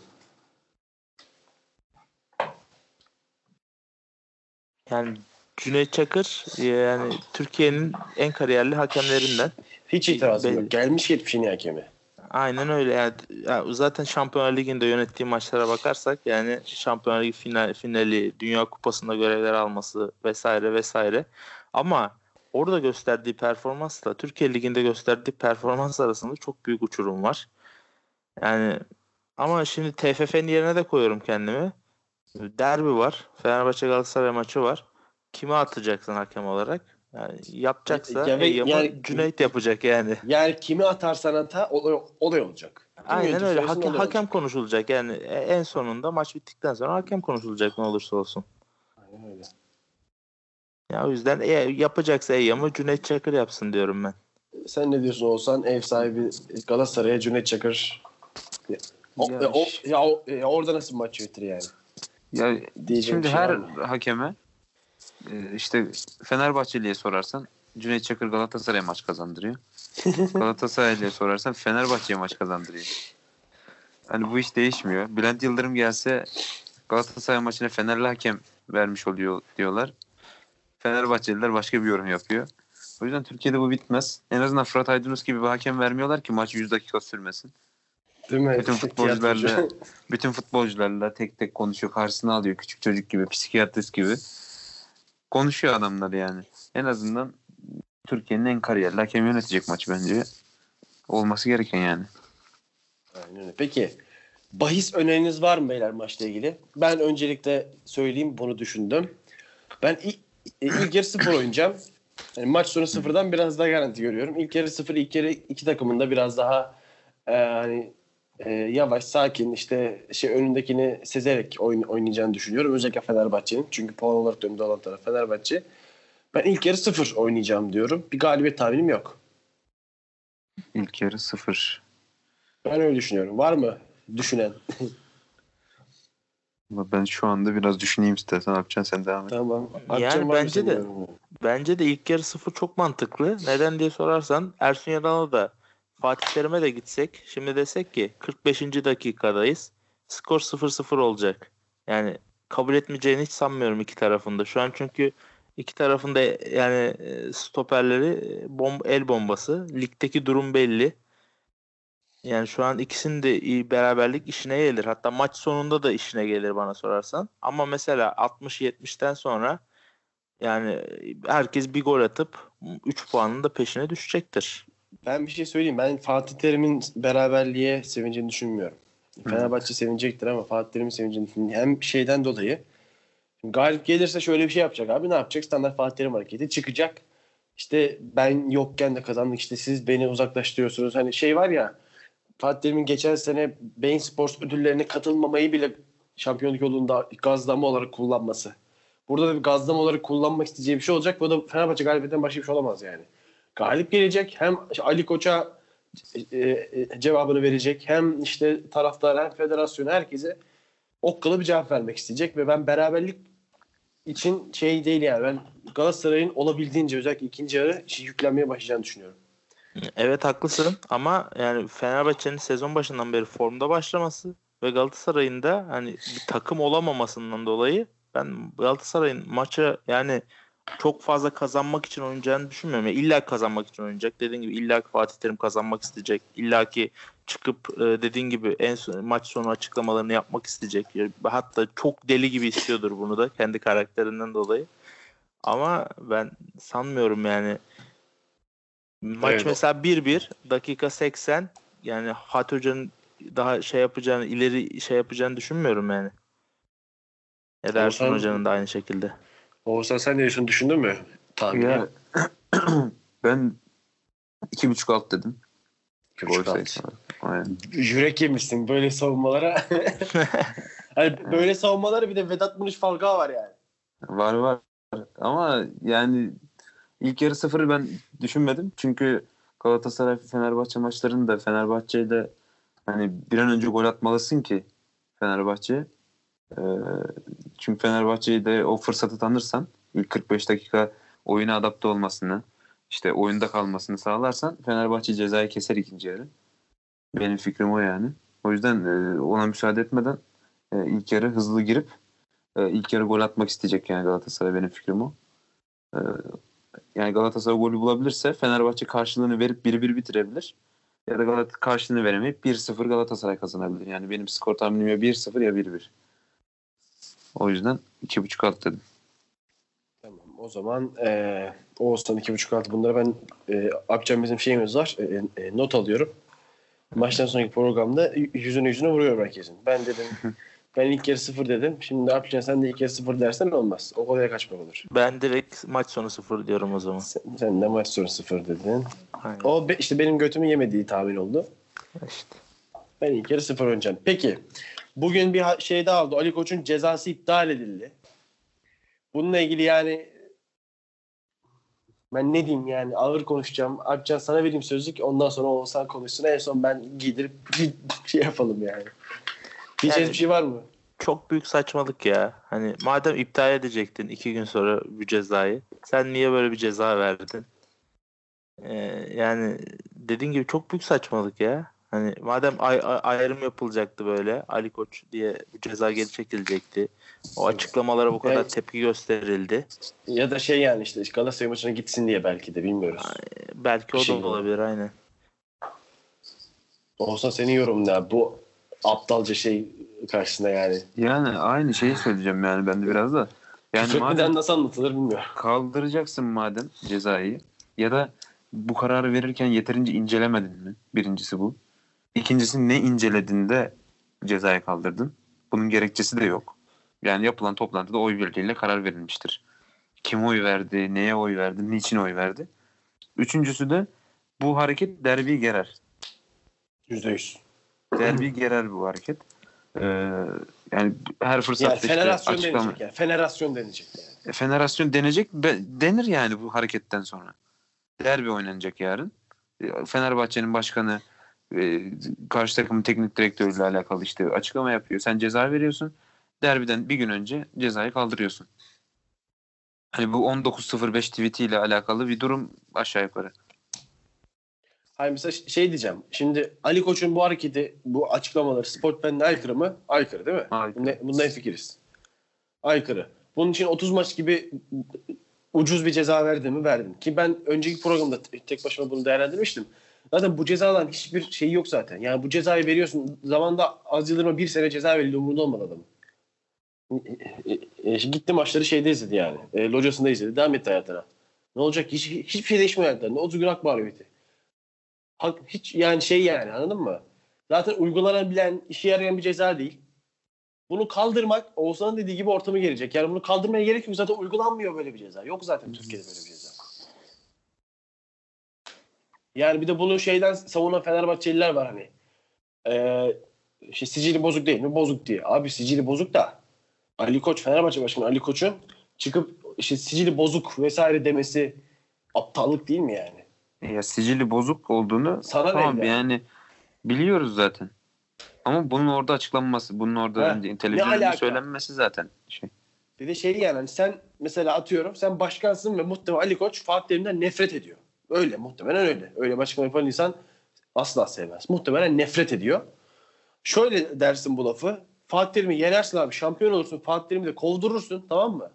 Yani Cüneyt Çakır yani Türkiye'nin en kariyerli hakemlerinden. Hiç itirazım yok. Gelmiş geçmiş en hakemi. Aynen öyle. Yani, zaten Şampiyonlar Ligi'nde yönettiği maçlara bakarsak yani Şampiyonlar Ligi final, finali, Dünya Kupası'nda görevler alması vesaire vesaire. Ama orada gösterdiği performansla Türkiye Ligi'nde gösterdiği performans arasında çok büyük uçurum var. Yani ama şimdi TFF'nin yerine de koyuyorum kendimi. Derbi var. Fenerbahçe Galatasaray maçı var. Kime atacaksın hakem olarak? Yani yapacaksa yani, yani, Cüneyt yapacak yani. Yani kimi atarsan ata olay, olay olacak. Kim Aynen öyle. Hake, hakem olacak. konuşulacak. Yani e, en sonunda maç bittikten sonra hakem konuşulacak ne olursa olsun. Aynen öyle. Ya o yüzden e, yapacaksa Eyyam'ı Cüneyt Çakır yapsın diyorum ben. Sen ne diyorsun olsan ev sahibi Galatasaray'a Cüneyt Çakır o, ya, o, ya, o, ya orada nasıl maç yönetir yani? Ya Diyeceğim şimdi şey her hakeme e, işte Fenerbahçeli'ye sorarsan Cüneyt Çakır Galatasaray maç kazandırıyor. (laughs) Galatasaraylı'ya sorarsan Fenerbahçe'ye maç kazandırıyor. Hani bu iş değişmiyor. Bülent Yıldırım gelse Galatasaray maçına Fenerli hakem vermiş oluyor diyorlar. Fenerbahçeliler başka bir yorum yapıyor. O yüzden Türkiye'de bu bitmez. En azından Fırat Aydınus gibi bir hakem vermiyorlar ki maç 100 dakika sürmesin. Değil mi? Bütün futbolcularla bütün futbolcularla tek tek konuşuyor. Karşısına alıyor küçük çocuk gibi, psikiyatrist gibi. Konuşuyor adamlar yani. En azından Türkiye'nin en kariyerli hakem yönetecek maç bence. Olması gereken yani. Aynen öyle. Peki bahis öneriniz var mı beyler maçla ilgili? Ben öncelikle söyleyeyim bunu düşündüm. Ben ilk, ilk yarı sıfır oynayacağım. Yani maç sonu sıfırdan biraz daha garanti görüyorum. İlk yarı sıfır, ilk yarı iki takımın da biraz daha e, hani e, yavaş, sakin işte şey önündekini sezerek oyun, oynayacağını düşünüyorum. Özellikle Fenerbahçe'nin. Çünkü puan olarak önünde olan taraf Fenerbahçe. Ben ilk yarı sıfır oynayacağım diyorum. Bir galibiyet tahminim yok. İlk yarı sıfır. Ben öyle düşünüyorum. Var mı düşünen? (laughs) Ama Ben şu anda biraz düşüneyim istersen. Alpcan sen devam et. tamam. Yani var mı bence de. Bence de ilk yarı sıfır çok mantıklı. Neden diye sorarsan Ersun Yanal'a da Fatih Terim'e de gitsek şimdi desek ki 45. dakikadayız. Skor 0-0 olacak. Yani kabul etmeyeceğini hiç sanmıyorum iki tarafında. Şu an çünkü iki tarafında yani e, stoperleri e, bom el bombası. Ligdeki durum belli. Yani şu an ikisinin de iyi beraberlik işine gelir. Hatta maç sonunda da işine gelir bana sorarsan. Ama mesela 60-70'ten sonra yani herkes bir gol atıp 3 puanın da peşine düşecektir. Ben bir şey söyleyeyim. Ben Fatih Terim'in beraberliğe sevincini düşünmüyorum. Fenerbahçe sevinecektir ama Fatih Terim'in sevincini düşünmüyorum. Hem şeyden dolayı galip gelirse şöyle bir şey yapacak abi. Ne yapacak? Standart Fatih Terim hareketi. Çıkacak. İşte ben yokken de kazandık. İşte siz beni uzaklaştırıyorsunuz. Hani şey var ya Fatih Terim'in geçen sene Bein Sports ödüllerine katılmamayı bile şampiyonluk yolunda gazlama olarak kullanması. Burada da bir gazlama olarak kullanmak isteyeceği bir şey olacak. Bu da Fenerbahçe galibiyetten başka bir şey olamaz yani. Galip gelecek. Hem Ali Koç'a e, e, cevabını verecek. Hem işte taraftar hem federasyon herkese okkalı bir cevap vermek isteyecek ve ben beraberlik için şey değil yani ben Galatasaray'ın olabildiğince özellikle ikinci yarı şey yüklenmeye başlayacağını düşünüyorum. Evet haklısın ama yani Fenerbahçe'nin sezon başından beri formda başlaması ve Galatasaray'ın da hani bir takım olamamasından dolayı ben Galatasaray'ın maça yani çok fazla kazanmak için oynayacağını düşünmüyorum. Yani illa kazanmak için oynayacak. Dediğin gibi illa ki Fatih Terim kazanmak isteyecek. İlla ki çıkıp e, dediğin gibi en son, maç sonu açıklamalarını yapmak isteyecek. Hatta çok deli gibi istiyordur bunu da kendi karakterinden dolayı. Ama ben sanmıyorum yani. Maç Evet. mesela 1-1 dakika 80 yani Fatih Hoca'nın daha şey yapacağını ileri şey yapacağını düşünmüyorum yani. Sen- Hoca'nın da aynı şekilde. Oğuzhan sen de şunu düşündün mü? Tahmin. Ya, (clears throat) ben iki buçuk alt dedim. İki Gol buçuk alt. Aynen. Yürek yemişsin böyle savunmalara. (laughs) hani böyle savunmaları bir de Vedat Muriç Falcao var yani. Var var. Ama yani ilk yarı sıfırı ben düşünmedim. Çünkü Galatasaray Fenerbahçe maçlarında Fenerbahçe'de hani bir an önce gol atmalısın ki Fenerbahçe. Ee, çünkü Fenerbahçe'yi de o fırsatı tanırsan ilk 45 dakika oyuna adapte olmasını işte oyunda kalmasını sağlarsan Fenerbahçe cezayı keser ikinci yarı. Benim fikrim o yani. O yüzden e, ona müsaade etmeden e, ilk yarı hızlı girip e, ilk yarı gol atmak isteyecek yani Galatasaray benim fikrim o. E, yani Galatasaray golü bulabilirse Fenerbahçe karşılığını verip 1-1 bitirebilir. Ya da Galatasaray karşılığını veremeyip 1-0 Galatasaray kazanabilir. Yani benim skor tahminim ya 1-0 ya 1-1. O yüzden 2.5 alt dedim. Tamam o zaman e, Oğuzhan 2.5 altı bunları ben e, yapacağım bizim şeyimiz var. E, e, not alıyorum. Maçtan sonraki programda yüzüne yüzüne vuruyorum herkesin. Ben dedim (laughs) ben ilk yarı sıfır dedim. Şimdi yapacaksın sen de ilk yarı sıfır dersen olmaz. O kolaya kaçmak olur. Ben direkt maç sonu sıfır diyorum o zaman. Sen, sen de maç sonu sıfır dedin. Aynen. O be- işte benim götümü yemediği tahmin oldu. İşte. Ben ilk yarı sıfır oynayacağım. Peki. Bugün bir şey daha oldu. Ali Koç'un cezası iptal edildi. Bununla ilgili yani ben ne diyeyim yani ağır konuşacağım. Alpcan sana vereyim sözlük. Ondan sonra Oğuzhan konuşsun. En son ben giydirip (laughs) şey yapalım yani. Diyeceğiniz Yani- bir şey var mı? Çok büyük saçmalık ya. Hani madem iptal edecektin iki gün sonra bu cezayı. Sen niye böyle bir ceza verdin? Ee, yani dediğin gibi çok büyük saçmalık ya. Hani madem ay- ay- ayrım yapılacaktı böyle Ali Koç diye bu ceza geri çekilecekti. O açıklamalara bu kadar Evet. tepki gösterildi. Ya da şey yani işte Galatasaray maçına gitsin diye belki de bilmiyoruz. Belki o şey da yok. olabilir aynen. Oğuzhan senin yorumun ne? Bu aptalca şey karşısında yani. Yani aynı şeyi söyleyeceğim yani ben de biraz da. Yani Küfretmeden madem nasıl anlatılır bilmiyorum. kaldıracaksın madem cezayı ya da bu kararı verirken yeterince incelemedin mi? Birincisi bu. İkincisi ne inceledin de cezayı kaldırdın? Bunun gerekçesi de yok. Yani yapılan toplantıda oy birliğiyle karar verilmiştir. kim oy verdi, neye oy verdi, niçin oy verdi. Üçüncüsü de bu hareket derbi gerer. Yüzde yüz. Derbi gerer bu hareket. Ee, yani her fırsatta Yani işte federasyon açıklama. denecek yani. Federasyon denecek yani. E, Federasyon denecek denir yani bu hareketten sonra. Derbi oynanacak yarın. E, Fenerbahçe'nin başkanı e, karşı takımın teknik direktörüyle alakalı işte açıklama yapıyor. Sen ceza veriyorsun. Derbiden bir gün önce cezayı kaldırıyorsun. Hani bu 19.05 tweetiyle alakalı bir durum aşağı yukarı. Hayır mesela şey diyeceğim. Şimdi Ali Koç'un bu hareketi, bu açıklamaları Sportmen'e aykırı mı? Aykırı değil mi? Aykırı. Bunda, bunda fikiriz. Aykırı. Bunun için 30 maç gibi ucuz bir ceza verdi mi? Verdim. Ki ben önceki programda te- tek başıma bunu değerlendirmiştim. Zaten bu cezadan hiçbir şeyi yok zaten. Yani bu cezayı veriyorsun. Zamanda Az Yıldırım'a bir sene ceza verildi umurunda olmadı adamın. E, e, e, gitti maçları şeyde izledi yani. E, locasında izledi. Devam etti hayatına. Ne olacak? Hiç, hiçbir şey değişmiyor hayatlarında. 30 gün hak mağlubiyeti. Hak, hiç yani şey yani anladın mı? Zaten uygulanabilen, işe yarayan bir ceza değil. Bunu kaldırmak Oğuzhan'ın dediği gibi ortamı gelecek. Yani bunu kaldırmaya gerek yok. Zaten uygulanmıyor böyle bir ceza. Yok zaten Türkiye'de böyle bir ceza. Yani bir de bunu şeyden savunan Fenerbahçeliler var hani. Ee, işte sicili bozuk değil mi? Bozuk diye. Abi sicili bozuk da Ali Koç, Fenerbahçe Başkanı Ali Koç'un çıkıp işte sicili bozuk vesaire demesi aptallık değil mi yani? Ya sicili bozuk olduğunu Sana tamam yani? yani biliyoruz zaten. Ama bunun orada açıklanması, bunun orada önce televizyonda söylenmesi zaten şey. Bir de şey yani hani sen mesela atıyorum sen başkansın ve muhtemelen Ali Koç Fatih Terim'den nefret ediyor. Öyle muhtemelen öyle. Öyle başkan yapan insan asla sevmez. Muhtemelen nefret ediyor. Şöyle dersin bu lafı. Fatih Terim'i yenersin abi şampiyon olursun. Fatih Terim'i de kovdurursun tamam mı?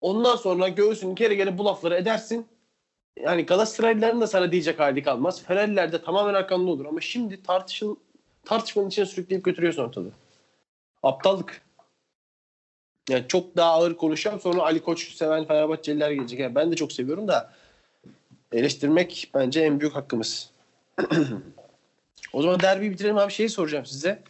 Ondan sonra göğsünü kere kere bu lafları edersin. Yani Galatasaraylıların da sana diyecek hali kalmaz. Fenerliler de tamamen arkanda olur. Ama şimdi tartışıl tartışmanın içine sürükleyip götürüyorsun ortalığı. Aptallık. Yani çok daha ağır konuşacağım. Sonra Ali Koç seven Fenerbahçeliler gelecek. Yani ben de çok seviyorum da eleştirmek bence en büyük hakkımız. (clears throat) o zaman derbi bitirelim abi. Şeyi soracağım size.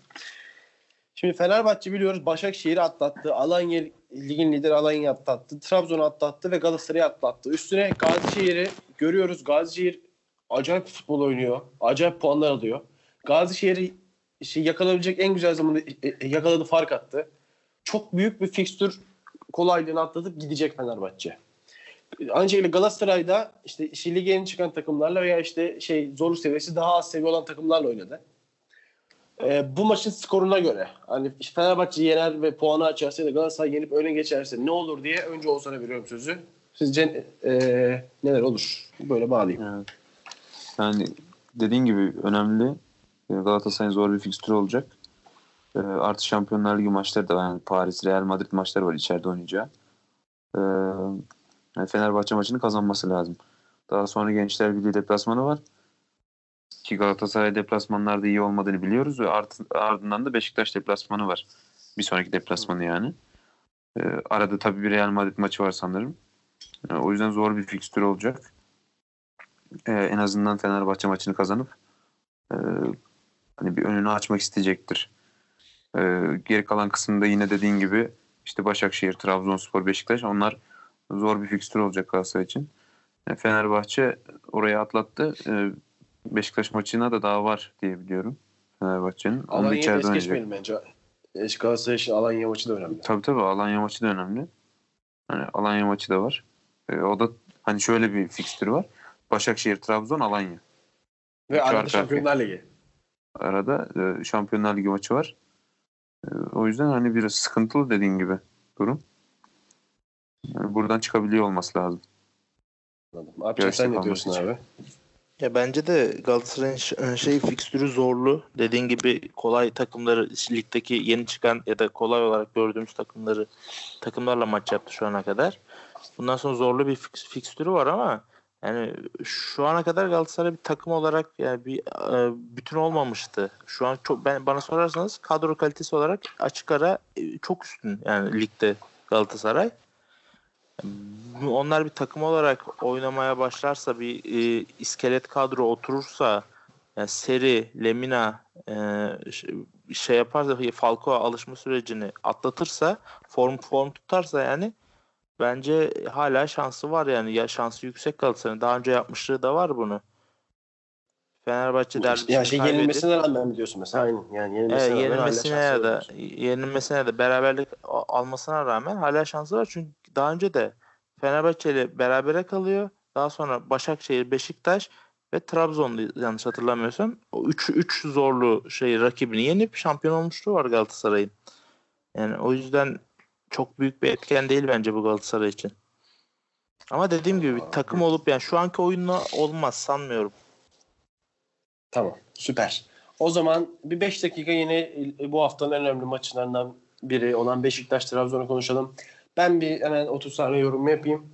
Şimdi Fenerbahçe biliyoruz Başakşehir'i atlattı. Alanya ligin lideri Alanya'yı atlattı. Trabzon'u atlattı ve Galatasaray'ı atlattı. Üstüne Gazişehir'i görüyoruz. Gazişehir acayip futbol oynuyor. Acayip puanlar alıyor. Gazişehir'i işte yakalayabilecek en güzel zamanda e, e, yakaladı fark attı. Çok büyük bir fikstür kolaylığını atlatıp gidecek Fenerbahçe. Aynı şekilde Galatasaray'da işte, lige yeni çıkan takımlarla veya işte şey zorluk seviyesi daha az seviye olan takımlarla oynadı. Ee, bu maçın skoruna göre hani Fenerbahçe yener ve puanı açarsa ya da Galatasaray yenip öne geçerse ne olur diye önce Oğuzhan'a veriyorum sözü. Sizce e, neler olur? Böyle bağlayayım. Yani dediğin gibi önemli. Ee, Galatasaray'ın zor bir fikstürü olacak. Ee, artı Şampiyonlar Ligi maçları da. Yani Paris, Real Madrid maçları var içeride oynayacağı. Ee, yani Fenerbahçe maçını kazanması lazım. Daha sonra Gençler Birliği deplasmanı var. Ki Galatasaray deplasmanlarda iyi olmadığını biliyoruz ve art, ardından da Beşiktaş deplasmanı var. Bir sonraki deplasmanı yani. Ee, arada tabii bir Real Madrid maçı var sanırım. Ee, o yüzden zor bir fikstür olacak. Ee, en azından Fenerbahçe maçını kazanıp e, hani bir önünü açmak isteyecektir. Ee, geri kalan kısımda yine dediğin gibi işte Başakşehir, Trabzonspor, Beşiktaş onlar zor bir fikstür olacak Galatasaray için. E, Fenerbahçe oraya atlattı. E, Beşiktaş maçına da daha var diye biliyorum. Fenerbahçe'nin. Onu içeride oynayacak. bence. Galatasaray için Alanya maçı da önemli. Tabii tabii Alanya maçı da önemli. Hani Alanya maçı da var. E, o da hani şöyle bir fikstür var. Başakşehir, Trabzon, Alanya. Ve İki arada arka Şampiyonlar Ligi. Arada e, Şampiyonlar Ligi maçı var. E, o yüzden hani biraz sıkıntılı dediğin gibi durum. Yani buradan çıkabiliyor olması lazım. Anladım. Abi sen ne diyorsun için. abi? Ya bence de Galatasaray'ın şey fikstürü zorlu. Dediğin gibi kolay takımları ligdeki yeni çıkan ya da kolay olarak gördüğümüz takımları takımlarla maç yaptı şu ana kadar. Bundan sonra zorlu bir fikstürü var ama yani şu ana kadar Galatasaray bir takım olarak yani bir e, bütün olmamıştı. Şu an çok ben bana sorarsanız kadro kalitesi olarak açık ara e, çok üstün yani ligde Galatasaray. Onlar bir takım olarak oynamaya başlarsa bir e, iskelet kadro oturursa yani Seri, Lemina e, şey, yaparsa Falcao alışma sürecini atlatırsa form form tutarsa yani bence hala şansı var yani. Ya şansı yüksek Galatasaray'ın. Daha önce yapmışlığı da var bunu. Fenerbahçe derbisini Ya şey kaybedip- yenilmesine rağmen mi diyorsun mesela? Aynen. Yani yenilmesine, Evet, yenilmesine ya da yenilmesine de beraberlik almasına rağmen hala şansı var. Çünkü daha önce de Fenerbahçe ile berabere kalıyor. Daha sonra Başakşehir, Beşiktaş ve Trabzon'da yanlış hatırlamıyorsam o 3 3 zorlu şey rakibini yenip şampiyon olmuşluğu var Galatasaray'ın. Yani o yüzden çok büyük bir etken değil bence bu Galatasaray için. Ama dediğim gibi bir takım olup yani şu anki oyunla olmaz sanmıyorum. Tamam. Süper. O zaman bir 5 dakika yine bu haftanın en önemli maçlarından biri olan Beşiktaş Trabzon'u konuşalım. Ben bir hemen 30 saniye yorum yapayım.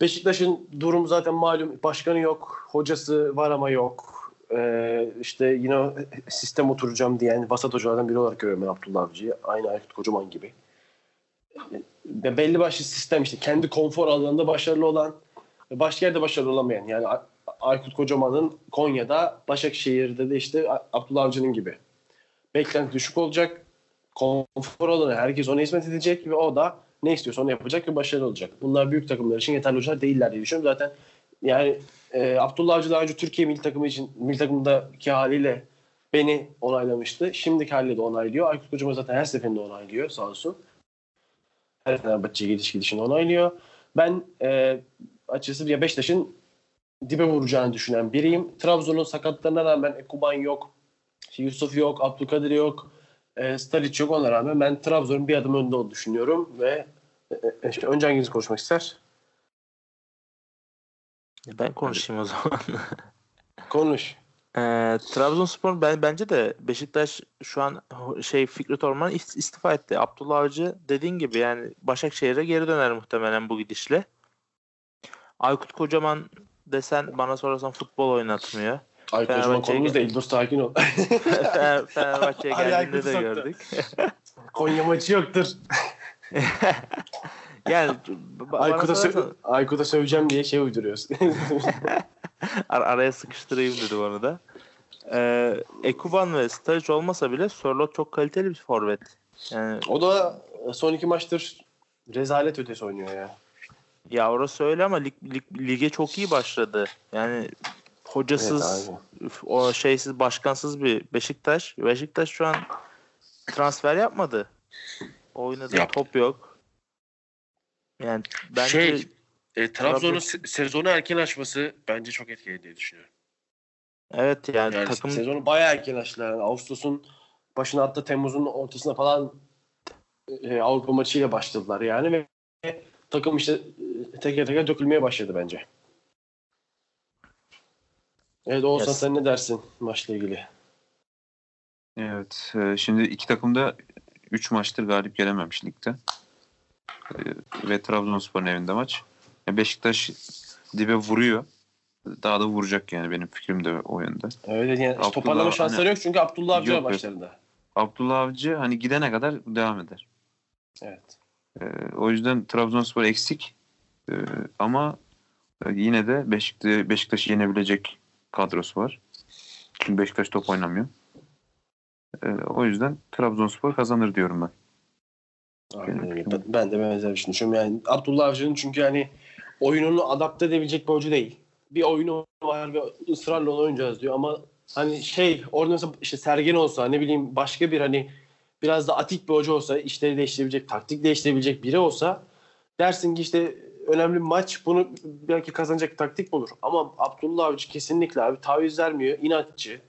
Beşiktaş'ın durum zaten malum. Başkanı yok. Hocası var ama yok. Ee, işte yine sistem oturacağım diyen vasat hocalardan biri olarak görüyorum ben Abdullah Avcı'yı. Aynı Aykut Kocaman gibi. Ee, belli başlı sistem işte kendi konfor alanında başarılı olan başka yerde başarılı olamayan yani Aykut Kocaman'ın Konya'da Başakşehir'de de işte Abdullah Avcı'nın gibi. Beklenti düşük olacak. Konfor alanı herkes ona hizmet edecek ve o da ne istiyorsa onu yapacak ve başarılı olacak. Bunlar büyük takımlar için yeterli hocalar değiller diye düşünüyorum. Zaten yani e, Abdullah Avcı daha önce Türkiye milli takımı için milli takımdaki haliyle beni onaylamıştı. Şimdiki haliyle de onaylıyor. Aykut Kocaman zaten her seferinde onaylıyor sağ olsun. Her Fenerbahçe'ye gidiş gidişini onaylıyor. Ben e, açıkçası ya Beşiktaş'ın dibe vuracağını düşünen biriyim. Trabzon'un sakatlarına rağmen Ekuban yok, Yusuf yok, Abdülkadir yok, e, Stalic yok ona rağmen ben Trabzon'un bir adım önde olduğunu düşünüyorum ve e, e, işte önce hanginiz konuşmak ister? Ben konuşayım o zaman. (laughs) Konuş. Ee, Trabzonspor ben bence de Beşiktaş şu an şey Fikret Orman ist- istifa etti. Abdullah Avcı dediğin gibi yani Başakşehir'e geri döner muhtemelen bu gidişle. Aykut Kocaman desen bana sorarsan futbol oynatmıyor. Ay kocaman konumuz değil. Dur sakin ol. Fener- (laughs) Fenerbahçe'ye geldiğinde de gördük. (laughs) Konya maçı yoktur. (laughs) yani Aykut'a, sö- Aykut'a söveceğim diye şey uyduruyoruz. ar- araya sıkıştırayım dedim onu da. Ee, Ekuban ve Staric olmasa bile Sörloth çok kaliteli bir forvet. Yani o da son iki maçtır rezalet ötesi oynuyor ya. Ya orası öyle ama lig, lig- lige çok iyi başladı. Yani hocasız, Evet, o şeysiz, başkansız bir Beşiktaş. Beşiktaş şu an transfer yapmadı. Oynadığı Yap. top yok. Yani bence Şey, e, Trabzon'un Trabzon- se- sezonu erken açması bence çok etkili diye düşünüyorum. evet yani, Yani takım Sezonu bayağı erken açtılar. Yani Ağustos'un başına hatta Temmuz'un ortasına falan e, Avrupa maçıyla başladılar yani ve takım işte e, teker teker dökülmeye başladı bence. Evet Oğuzhan Yes. sen ne dersin maçla ilgili? Evet. e, Şimdi iki takım da 3 maçtır galip gelememiş ligde. E, Ve Trabzonspor'un evinde maç. E, Beşiktaş dibe vuruyor. Daha da vuracak yani benim fikrim de o yönde. Öyle yani Abdullah- toparlama şansları hani- yok çünkü Abdullah Avcı Yok, başlarında. Abdullah Avcı hani gidene kadar devam eder. Evet. E, o yüzden Trabzonspor eksik. E, ama yine de Beşiktaş, Beşiktaş'ı yenebilecek kadrosu var. Çünkü Beşiktaş top oynamıyor. E, o yüzden Trabzonspor kazanır diyorum ben. Aynen öyle. Ben, ben de benzer bir şey düşünüyorum. Yani Abdullah Avcı'nın çünkü hani oyununu adapte edebilecek bir oyuncu değil. Bir oyunu var ve ısrarla onu oynayacağız diyor ama hani şey orada mesela işte Sergen olsa ne bileyim başka bir hani biraz da atik bir hoca olsa işleri değiştirebilecek, taktik değiştirebilecek biri olsa dersin ki işte önemli maç bunu belki kazanacak taktik bulur. Ama Abdullah Avcı kesinlikle abi taviz vermiyor, inatçı.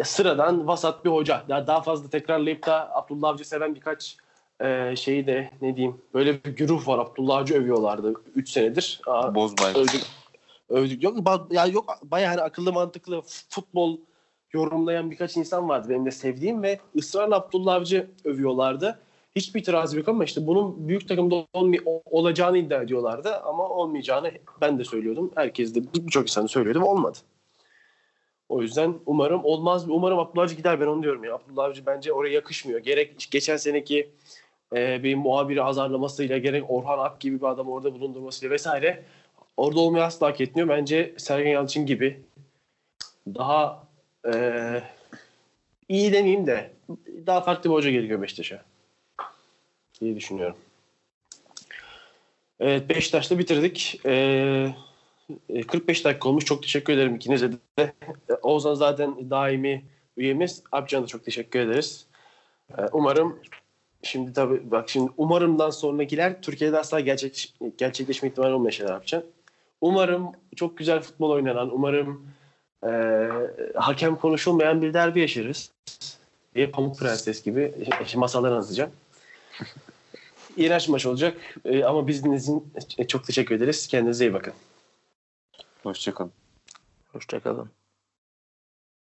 Ee, sıradan vasat bir hoca. Daha, daha fazla tekrarlayıp da Abdullah Avcı seven birkaç e, şeyi de ne diyeyim böyle bir güruh var. Abdullah Avcı övüyorlardı 3 senedir. Aa, Bozbay. övdük. Övdük. Yok, ba- ya yok bayağı hani akıllı mantıklı futbol yorumlayan birkaç insan vardı benim de sevdiğim ve ısrarla Abdullah Avcı övüyorlardı. Hiçbir itirazım yok ama işte bunun büyük takımda olmay- olacağını iddia ediyorlardı ama olmayacağını ben de söylüyordum. Herkes de birçok insan söylüyordu ve olmadı. O yüzden umarım olmaz. Umarım Abdullah Avcı gider ben onu diyorum ya. Abdullah Avcı bence oraya yakışmıyor. Gerek geçen seneki e, bir muhabiri azarlamasıyla gerek Orhan Ak gibi bir adam orada bulundurmasıyla vesaire orada olmayı asla hak etmiyor. Bence Sergen Yalçın gibi daha e, iyi demeyeyim de daha farklı bir hoca gerekiyor Beşiktaş'a diye düşünüyorum. Evet Beşiktaş'ta bitirdik. Ee, e, 45 dakika olmuş. Çok teşekkür ederim ikinize de. E, Oğuzhan zaten daimi üyemiz. Abcan'a da çok teşekkür ederiz. Ee, umarım şimdi tabii bak şimdi umarımdan sonrakiler Türkiye'de asla gerçekleş, gerçekleşme ihtimali olmayan şeyler yapacağım. Umarım çok güzel futbol oynanan, umarım e, hakem konuşulmayan bir derbi yaşarız. Diye Pamuk Prenses gibi masallar anlatacağım. İğrenç maç olacak E, ama bizden çok teşekkür ederiz. Kendinize iyi bakın. Hoşçakalın. Hoşçakalın.